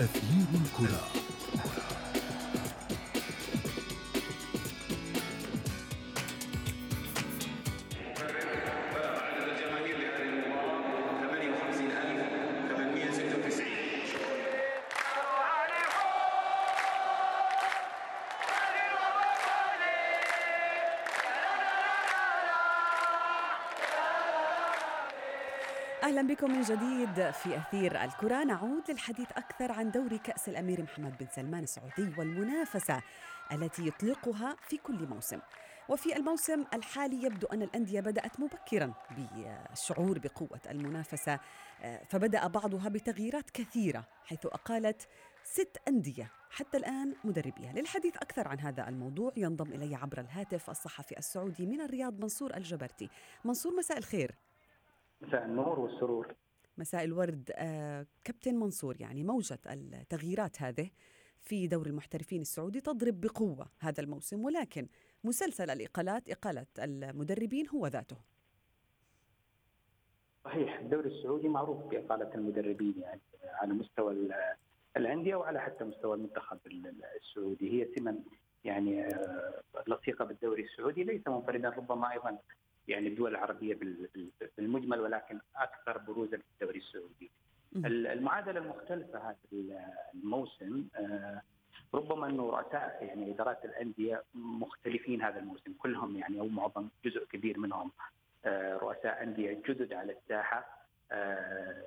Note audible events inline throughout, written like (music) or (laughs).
أثير الكرة. بكم من جديد في أثير الكرة. نعود للحديث أكثر عن دوري كأس الأمير محمد بن سلمان السعودي والمنافسة التي يطلقها في كل موسم. وفي الموسم الحالي يبدو أن الأندية بدأت مبكرا بالشعور بقوة المنافسة فبدأ بعضها بتغييرات كثيرة حيث أقالت ست أندية حتى الآن مدربيها. للحديث أكثر عن هذا الموضوع ينضم إلي عبر الهاتف الصحفي السعودي من الرياض منصور الجبرتي. منصور مساء الخير. مساء النور والسرور. مساء الورد. آه، كابتن منصور يعني موجة التغييرات هذه في دور المحترفين السعودي تضرب بقوة هذا الموسم ولكن مسلسل الإقالات إقالة المدربين هو ذاته. صحيح الدوري السعودي معروف بإقالة المدربين يعني على مستوى ال- الأندية وعلى حتى مستوى المنتخب ال- السعودي. هي سمة يعني آه، لصيقة بالدوري السعودي ليس منفردا ربما أيضا يعني الدول بال- بالمجمل ولكن أكثر بروزا في الدوري السعودي مهم. ال- المعادلة المختلفة هذا ال- الموسم آه، ربما أنه رؤساء يعني إدارات الأندية مختلفين هذا الموسم كلهم يعني أو معظم جزء كبير منهم آه، رؤساء أندية جدد على الساحة آه،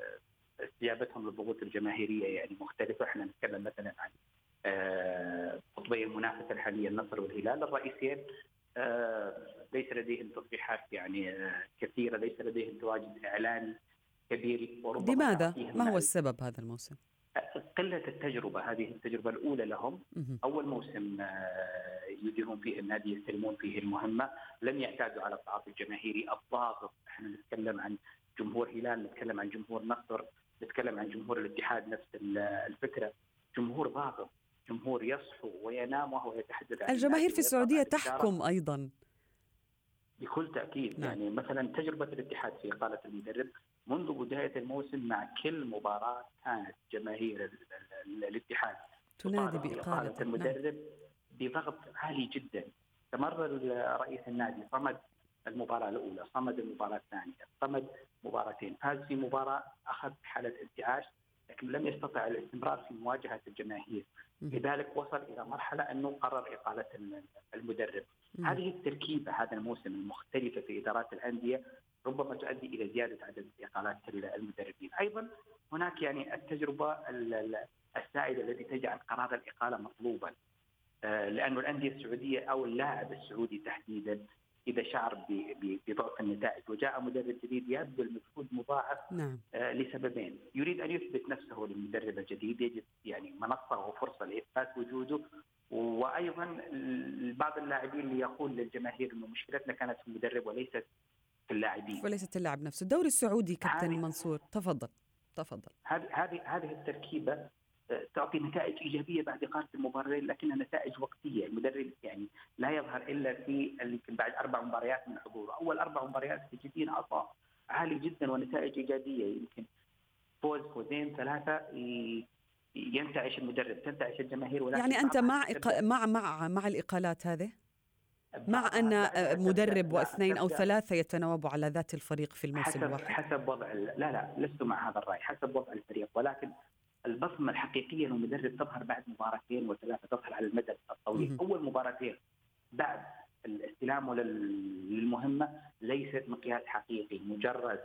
استجابتهم للضغوط الجماهيرية يعني مختلفة إحنا نتكلم مثلا عن قطبي المنافسة الحالية النصر والهلال الرئيسين ليس لديهم تصريحات يعني آه، كثيرة ليس لديهم تواجد اعلاني كبير وربما لماذا؟ ما هو السبب هذا الموسم؟ قلة التجربة هذه التجربة الأولى لهم. أول موسم آه، يديرون فيه النادي يستلمون فيه المهمة لم يعتادوا على التعاطي الجماهيري الضاغط إحنا نتكلم عن جمهور هلال نتكلم عن جمهور نصر نتكلم عن جمهور الاتحاد نفس ال- الفكرة جمهور ضاغط جمهور يصحو وينام وهو يتحدث عن الجماهير في السعودية. تحكم أيضا بكل تأكيد نعم. يعني مثلا تجربة الاتحاد في إقالة المدرب منذ بداية الموسم مع كل مباراة كانت جماهير ال- ال- الاتحاد تنادي بإقالة نعم. المدرب بضغط عالي جدا استمر رئيس النادي صمد المباراة الأولى صمد المباراة الثانية صمد مباراتين فاز في مباراة أخذ حالة انتعاش لكن لم يستطع الاستمرار في مواجهة الجماهير. لذلك وصل إلى مرحلة أنه قرر إقالة الم- المدرب مهم. هذه التركيبة هذا الموسم المختلفة في إدارات الأندية ربما تؤدي إلى زيادة عدد إقالات المدربين، أيضا هناك يعني التجربة ال- ال- السائدة التي تجعل قرار الإقالة مطلوبا. آه، لأنه الأندية السعودية أو اللاعب السعودي تحديدا إذا شعر بضعف النتائج وجاء مدرب جديد يبذل مجهود مضاعف نعم. آه، لسببين، يريد أن يثبت نفسه للمدرب الجديد يجد يعني منصة وفرصة لإثبات وجوده وأيضا بعض اللاعبين اللي يقول للجماهير إنه مشكلتنا كانت في المدرب وليست في اللاعبين. وليست اللاعب نفسه. الدوري السعودي كابتن هذه- منصور تفضل تفضل. هذه هذه هذه التركيبة آه، تعطي نتائج إيجابية بعد اقامه المباراتين لكنها نتائج وقتية، المدرب يعني لا يظهر إلا في يمكن بعد أربع مباريات من حضوره، أول أربع مباريات تجدين عطاء عالي جدا ونتائج إيجابية. يمكن فوز فوزين ثلاثة ينتعش المدرب تنتعش الجماهير ولكن يعني أنت مع إق... مع مع مع الإقالات هذه؟ مع بعدها مدرب واثنين تبدأ ثلاثة يتناوبوا على ذات الفريق في الموسم حسب الواحد. حسب وضع ال- لا لا لست مع هذا الرأي حسب وضع الفريق. ولكن البصمة الحقيقية للمدرب تظهر بعد مباراتين وثلاثة تظهر على المدى الطويل. أول مباراتين بعد الاستلام لل- للمهمة ليست مقياس حقيقي مجرد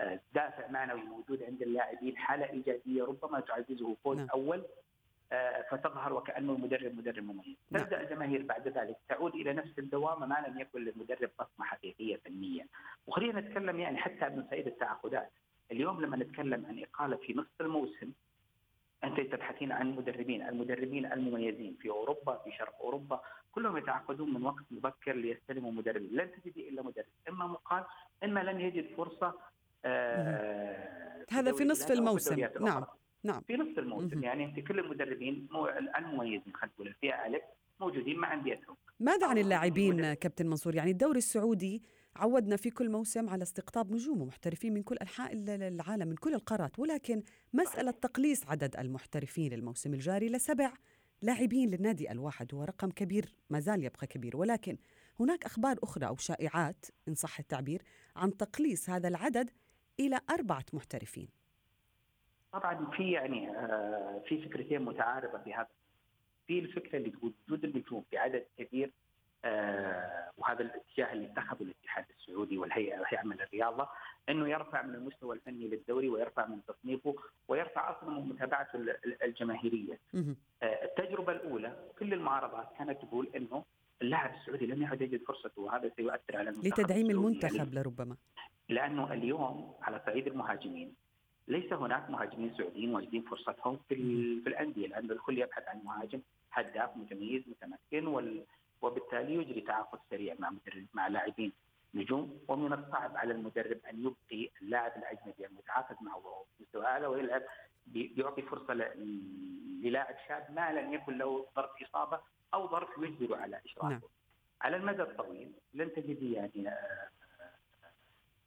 آه، دافع معنوي موجود عند اللاعبين حالة إيجابية ربما تعززه فوز نعم. أول آه، فتظهر وكأنه المدرب مدرب مميز نعم. تبدأ الجماهير بعد ذلك تعود إلى نفس الدوامة ما لم يكن للمدرب بصمة حقيقية فنية وخلينا نتكلم يعني حتى من صعيد التعاقدات اليوم لما نتكلم عن إقالة في نصف الموسم أنت تبحثين عن مدربين، المدربين المميزين في أوروبا في شرق أوروبا كلهم يتعاقدون من وقت مبكر ليستلموا مدرب، لن تجدي إلا مدرب، إما مقال إما لن يجد فرصة آه هذا في نصف الموسم. نعم. نعم في نصف الموسم مهم. يعني أنت كل المدربين مو- المميزين خلينا نقول الفئه الف موجودين مع انديتهم ماذا عن اللاعبين. كابتن منصور يعني الدوري السعودي عودنا في كل موسم على استقطاب نجوم ومحترفين من كل أنحاء العالم من كل القارات. ولكن مسألة تقليص عدد المحترفين للموسم الجاري لسبع لاعبين للنادي الواحد هو رقم كبير ما زال يبقى كبير. ولكن هناك أخبار أخرى أو شائعات إن صح التعبير عن تقليص هذا العدد إلى أربعة محترفين. طبعا في يعني آه، في فكرتين متعارضة في هذا في الفكرة اللي تقول وجود النجوم بعدد كبير وهذا الاتجاه اللي اتخذه الاتحاد السعودي والهيئة الهيئه من الرياضة إنه يرفع من المستوى الفني للدوري ويرفع من تصنيفه ويرفع أصلا من متابعته الجماهيرية. آه، التجربة الأولى كل المعارضات كانت تقول إنه اللاعب السعودي لم يعد يجد فرصته وهذا سيؤثر على المنتخب لتدعيم المنتخب لربما. لأنه اليوم على صعيد المهاجمين ليس هناك مهاجمين سعوديين واجدين فرصتهم في في الأندية لأن الكل يبحث عن مهاجم هداف متميز متمكن وال وبالتالي يجري تعاقد سريع مع مدرب مع لاعبين نجوم ومن الصعب على المدرب أن يبقي اللاعب الأجنبي المتعاقد معه مستوى أعلى ويلعب بيعطي فرصة للاعب شاب ما لم يكن له ظرف إصابة أو ظرف يجبره على إشراكه. نعم. على المدى الطويل لن تجدي يعني آه،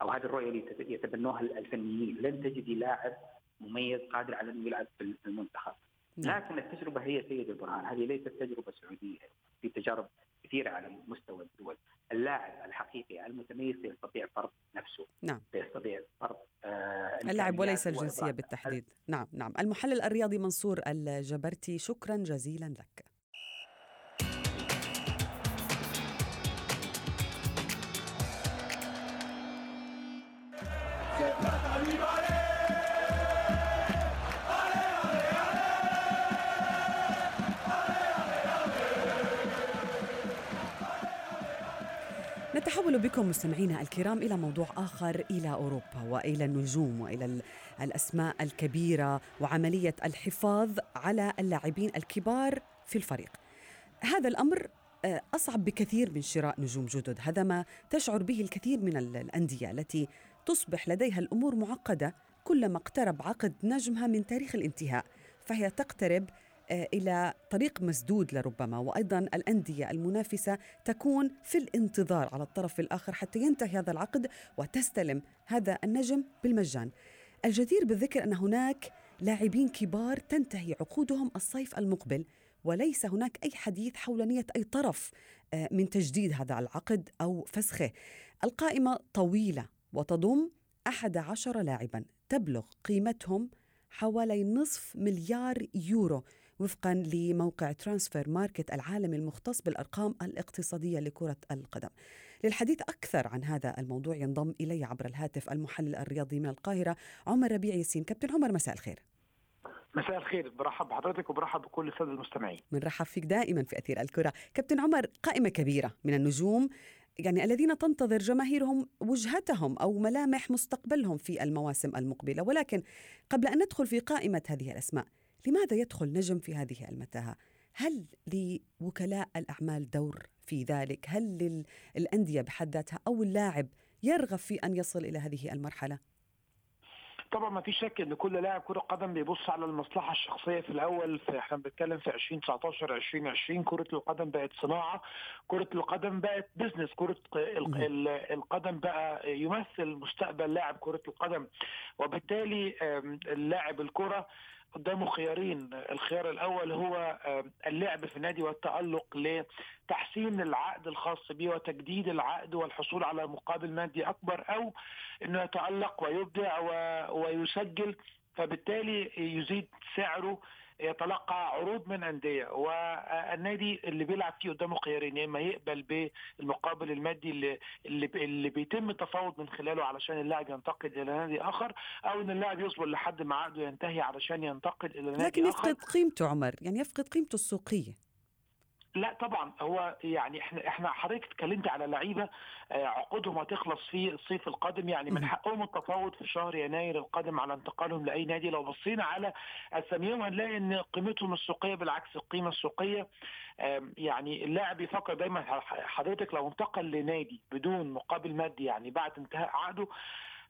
أو هذه الرؤية اللي يتبنوها الفنيين لن تجدي لاعب مميز قادر على انه يلعب في المنتخب. نعم. لكن التجربة هي سيد البرهان هذه ليست تجربة سعودية في تجارب كثيره على مستوى الدول. اللاعب الحقيقي المتميز يستطيع فرض نفسه. نعم. يستطيع فرض آه اللاعب وليس الجنسية بالتحديد. نعم نعم. المحلل الرياضي منصور الجبرتي شكرا جزيلا لك. نتحول بكم مستمعينا الكرام إلى موضوع آخر إلى أوروبا وإلى النجوم وإلى الأسماء الكبيرة وعملية الحفاظ على اللاعبين الكبار في الفريق. هذا الأمر آه، أصعب بكثير من شراء نجوم جدد، هذا ما تشعر به الكثير من الأندية التي تصبح لديها الأمور معقدة كلما اقترب عقد نجمها من تاريخ الانتهاء، فهي تقترب إلى طريق مسدود لربما وأيضا الأندية المنافسة تكون في الانتظار على الطرف الآخر حتى ينتهي هذا العقد وتستلم هذا النجم بالمجان. الجدير بالذكر أن هناك لاعبين كبار تنتهي عقودهم الصيف المقبل وليس هناك أي حديث حول نية أي طرف آه، من تجديد هذا العقد أو فسخه. القائمة طويلة وتضم أحد عشر لاعبا تبلغ قيمتهم حوالي نصف مليار يورو وفقا لموقع Transfermarkt العالمي المختص بالأرقام الاقتصادية لكرة القدم. للحديث أكثر عن هذا الموضوع ينضم إلي عبر الهاتف المحلل الرياضي من القاهرة عمر ربيع ياسين، كابتن عمر مساء الخير. مساء الخير برحب بحضرتك وبرحب بكل السادة المستمعين. بنرحب فيك دائما في أثير الكرة، كابتن عمر قائمة كبيرة من النجوم يعني الذين تنتظر جماهيرهم وجهتهم أو ملامح مستقبلهم في المواسم المقبلة، ولكن قبل أن ندخل في قائمة هذه الأسماء، لماذا يدخل نجم في هذه المتاهة؟ هل لوكلاء الأعمال دور في ذلك؟ هل للأندية بحد ذاتها أو اللاعب يرغب في أن يصل إلى هذه المرحلة؟ طبعا ما فيش شك إن كل لاعب كرة قدم بيبص على المصلحة الشخصية في الأول في إحنا بنتكلم في 2019 2020 كرة القدم بقت صناعة كرة القدم بقت بزنس كرة القدم بقى يمثل مستقبل لاعب كرة القدم وبالتالي اللاعب الكرة قدامه خيارين. الخيار الأول هو اللعب في النادي والتألق لتحسين العقد الخاص به وتجديد العقد والحصول على مقابل مادي أكبر أو إنه يتألق ويبدع ويسجل. فبالتالي يزيد سعره يتلقى عروض من انديه والنادي اللي بيلعب فيه قدامه خيارين يا إما يقبل بالمقابل المادي اللي اللي, بيتم التفاوض من خلاله علشان اللاعب ينتقل إلى نادي آخر أو إن اللاعب يصبر لحد ما عقده ينتهي علشان ينتقل إلى نادي لكن آخر. لكن يفقد قيمته عمر يعني يفقد قيمته السوقية. لا طبعا هو يعني إحنا إحنا حضرتك اتكلمت على لعيبة آه، عقودهم هتخلص في الصيف القادم يعني من حقهم التفاوض في شهر يناير القادم على انتقالهم لأي نادي. لو بصينا على أساميهم هنلاقي إن قيمتهم السوقية بالعكس القيمة السوقية يعني اللاعب يفكر دايما حضرتك لو انتقل لنادي بدون مقابل مادي يعني بعد انتهاء عقده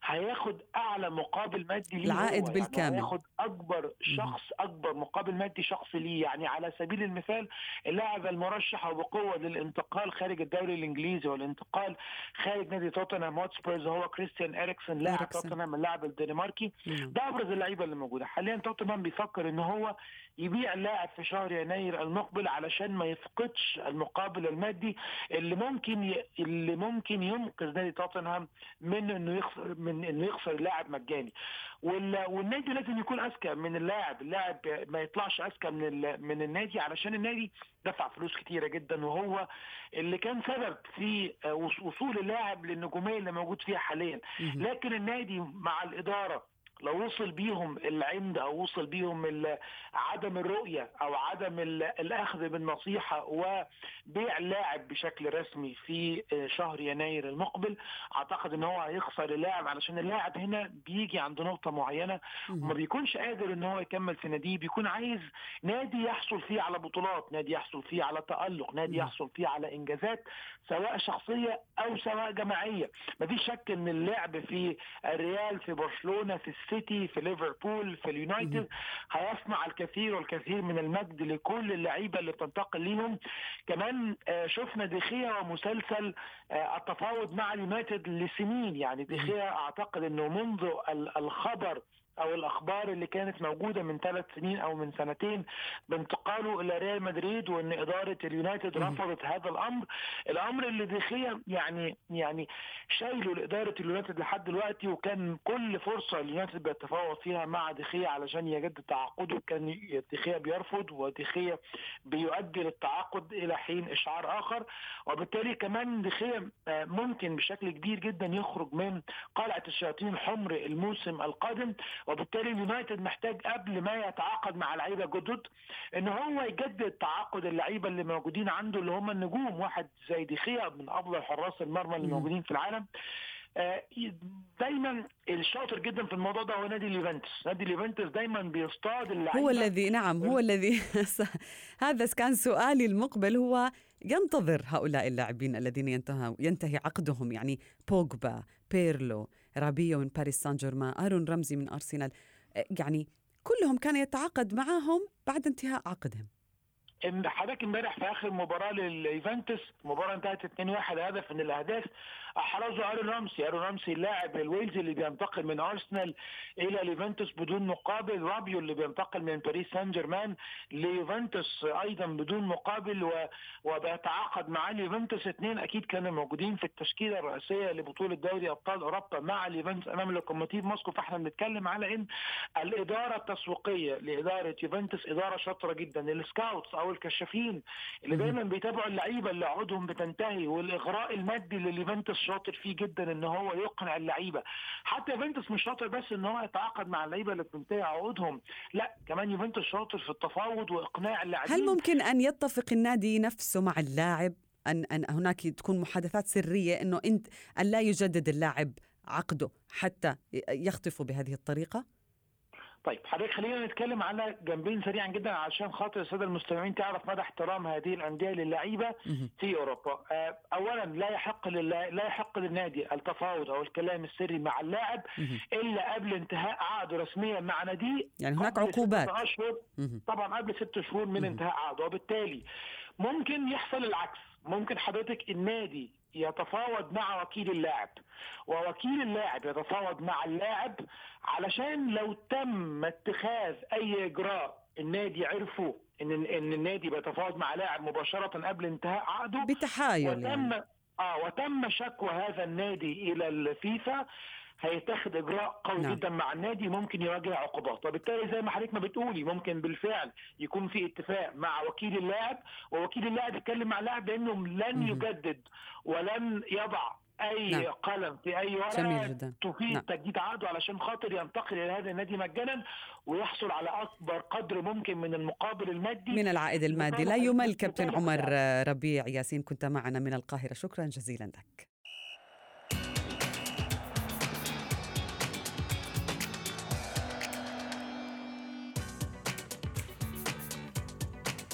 هياخد أعلى مقابل مادي ليه العائد هو. بالكامل. يعني هياخد أكبر شخص أكبر مقابل مادي شخصي ليه يعني على سبيل المثال اللاعب المرشح وبقوة للانتقال خارج الدوري الإنجليزي والانتقال خارج نادي توتنهام هوتسبيرز هو كريستيان اريكسون لاعب. توتنهام اللاعب الدنماركي. ده أبرز اللعيبة اللي موجودة حاليا توتنهام بيفكر إن هو يبيع اللاعب في شهر يناير المقبل علشان ما يفقدش المقابل المادي اللي ممكن ي... اللي ممكن ينقذ نادي توتنهام من إنه يخسر من إنه يخسر لاعب مجاني. وال... والنادي لازم يكون أذكى من اللاعب. اللاعب ما يطلعش أذكى من ال... من النادي علشان النادي دفع فلوس كتيرة جدا وهو اللي كان سبب في وص- وصول اللاعب للنجومية اللي موجود فيها حاليا. لكن النادي مع الإدارة لو وصل بيهم العند أو وصل بيهم عدم الرؤية أو عدم ال- الأخذ بالنصيحة وبيع لاعب بشكل رسمي في شهر يناير المقبل أعتقد إن هو هيخسر اللاعب علشان اللاعب هنا بيجي عند نقطة معينة وما. بيكونش قادر إن هو يكمل في ناديه بيكون عايز نادي يحصل فيه على بطولات نادي يحصل فيه على تألق نادي. يحصل فيه على إنجازات سواء شخصية أو سواء جماعية مفيش شك إن اللعب في الريال في برشلونة في السيتي في ليفربول في اليونايتد. هيصنع الكثير والكثير من المجد لكل اللعيبة اللي بتنتقل ليهم. كمان آه، شفنا ديخيا ومسلسل آه، التفاوض مع اليونايتد لسنين. يعني ديخيا أعتقد إنه منذ ال- الخبر أو الأخبار اللي كانت موجودة من ثلاث سنين أو من سنتين بانتقاله إلى ريال مدريد وإن إدارة اليونايتد. رفضت هذا الأمر. الأمر اللي ديخيا يعني يعني شايله لإدارة اليونايتد لحد دلوقتي وكان كل فرصة اليونايتد بيتفاوض فيها مع ديخيا علشان يجدد تعاقده. كان ديخيا بيرفض وديخيا بيؤجل التعاقد إلى حين إشعار آخر. وبالتالي كمان ديخيا آه، ممكن بشكل كبير جدا يخرج من قلعة الشياطين الحمر الموسم القادم. وبالتالي اليونايتد محتاج قبل ما يتعاقد مع لعيبة جدد إن هو يجدد تعاقد اللعيبة اللي موجودين عنده اللي هم النجوم. واحد زي ديخيا من أفضل حراس المرمى اللي. موجودين في العالم. آه، دايما الشاطر جدا في الموضوع ده هو نادي اليوفنتوس. نادي اليوفنتوس دايما بيصطاد اللعيبة. هو الذي نعم هو الذي (laughs) هذا كان سؤالي المقبل. هو ينتظر هؤلاء اللاعبين الذين ينتهى ينتهي عقدهم يعني بوجبا بيرلو رابيو من باريس سان جيرمان أرون رمزي من أرسنال. يعني كلهم كان يتعاقد معهم بعد انتهاء عقدهم. حضرتك امبارح في آخر مباراة لليوفنتوس مباراة انتهت 2-1 هدف من الأهداف. أحرزه أرون رامسي أرون رامسي اللاعب الويلزي اللي بينتقل من أرسنال إلى اليوفنتوس بدون مقابل. رابيو اللي بينتقل من باريس سان جيرمان ليوفنتوس أيضا بدون مقابل و... وبيتعاقد مع اليوفنتوس اثنين أكيد كانوا موجودين في التشكيلة الرئيسية لبطولة دوري أبطال أوروبا مع اليوفنتوس أمام اللوكوموتيف موسكو. فإحنا بنتكلم على إن الإدارة التسويقية لإدارة يوفنتوس إدارة شاطرة جدا. السكاوتس أو الكشافين اللي دايما بيتابعوا اللعيبة اللي عقودهم بتنتهي والإغراء المادي اللي اليوفنتوس شاطر فيه جدا إن هو يقنع اللعيبة. حتى يوفنتوس مش شاطر بس إن هو يتعاقد مع اللعيبة اللي بتنتهي عقودهم. لا كمان يوفنتوس شاطر في التفاوض وإقناع اللاعبين. هل ممكن أن يتفق النادي نفسه مع اللاعب؟ أن أن هناك تكون محادثات سرية إنه انت أن لا يجدد اللاعب عقده حتى يخطفوا بهذه الطريقة؟ طيب حضرتك خلينا نتكلم على جنبين سريعا جدا عشان خاطر السادة المستمعين تعرف مدى احترام هذه الأندية للعيبة. في أوروبا آه، اولا لا يحق لا يحق للنادي التفاوض أو الكلام السري مع اللاعب. إلا قبل انتهاء عقده رسميا مع ناديه يعني هناك عقوبات. أشهر. طبعا قبل ست شهور من. انتهاء عقده وبالتالي ممكن يحصل العكس ممكن حضرتك النادي يتفاوض مع وكيل اللاعب ووكيل اللاعب يتفاوض مع اللاعب علشان لو تم اتخاذ أي إجراء النادي عرفوا إن إن النادي بيتفاوض مع لاعب مباشرة قبل انتهاء عقده بتحايل وتم يعني. آه وتم شكوى هذا النادي إلى الفيفا هيتخذ إجراء قوي نعم. جدا مع النادي ممكن يواجه عقوبات وبالتالي زي ما حضرتك ما بتقولي ممكن بالفعل يكون في اتفاق مع وكيل اللاعب ووكيل اللاعب يتكلم مع اللاعب بانه لن. يجدد ولن يضع أي نعم. قلم في أي ورقة. تفيد نعم. تجديد عقده علشان خاطر ينتقل إلى هذا النادي مجانا ويحصل على أكبر قدر ممكن من المقابل المادي من العائد المادي لا يمل كابتن عمر اللاعب. ربيع ياسين كنت معنا من القاهرة شكرا جزيلا لك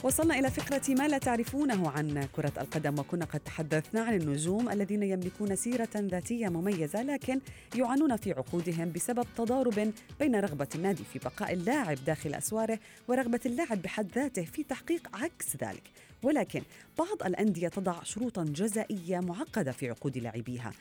وصلنا إلى فقرة ما لا تعرفونه عن كرة القدم وكنا قد تحدثنا عن النجوم الذين يملكون سيرة ذاتية مميزة لكن يعانون في عقودهم بسبب تضارب بين رغبة النادي في بقاء اللاعب داخل أسواره ورغبة اللاعب بحد ذاته في تحقيق عكس ذلك. ولكن بعض الأندية تضع شروطا جزائية معقدة في عقود لاعبيها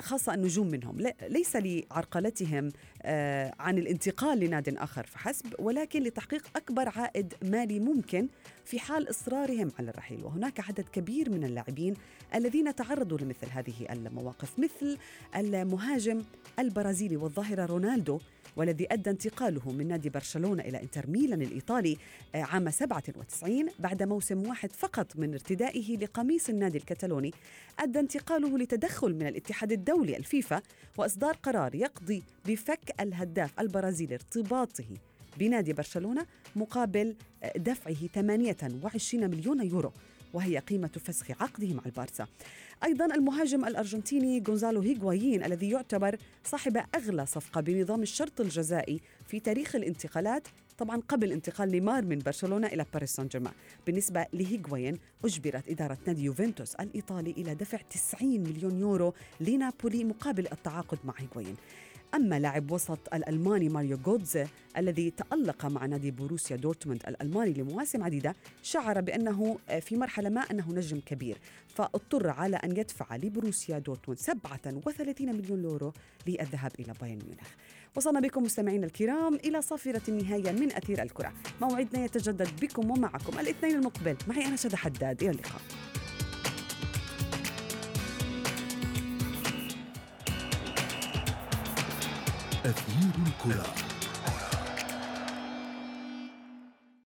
خاصة النجوم منهم. ليس لعرقلتهم آه، عن الانتقال لناد آخر فحسب ولكن لتحقيق أكبر عائد مالي ممكن في حال إصرارهم على الرحيل. وهناك عدد كبير من اللاعبين الذين تعرضوا لمثل هذه المواقف مثل المهاجم البرازيلي والظاهرة رونالدو والذي أدى انتقاله من نادي برشلونة إلى إنتر ميلان الإيطالي آه، عام 97 بعد موسم واحد فقط من ارتدائه لقميص النادي الكتالوني أدى انتقاله لتدخل من الاتحاد الدولي الفيفا وإصدار قرار يقضي بفك الهداف البرازيلي ارتباطه بنادي برشلونة مقابل آه، دفعه 28 مليون يورو وهي قيمة فسخ عقده مع البارسا. أيضا المهاجم الأرجنتيني غونزالو هيغوايين الذي يعتبر صاحب أغلى صفقة بنظام الشرط الجزائي في تاريخ الانتقالات طبعا قبل انتقال نيمار من برشلونة إلى باريس سان جيرمان. بالنسبة لهيغوين أجبرت إدارة نادي يوفنتوس الإيطالي إلى دفع 90 مليون يورو لنابولي مقابل التعاقد مع هيغوين. أما لاعب وسط الألماني ماريو جودزي الذي تألق مع نادي بوروسيا دورتموند الألماني لمواسم عديدة شعر بأنه في مرحلة ما أنه نجم كبير. فاضطر على أن يدفع لبروسيا دورتموند 37 مليون يورو للذهاب إلى بايرن ميونخ. وصلنا بكم مستمعينا الكرام إلى صافرة النهاية من أثير الكرة. موعدنا يتجدد بكم ومعكم. الاثنين المقبل. معي أنا رشد حداد. إلى اللقاء. أثير الكرة.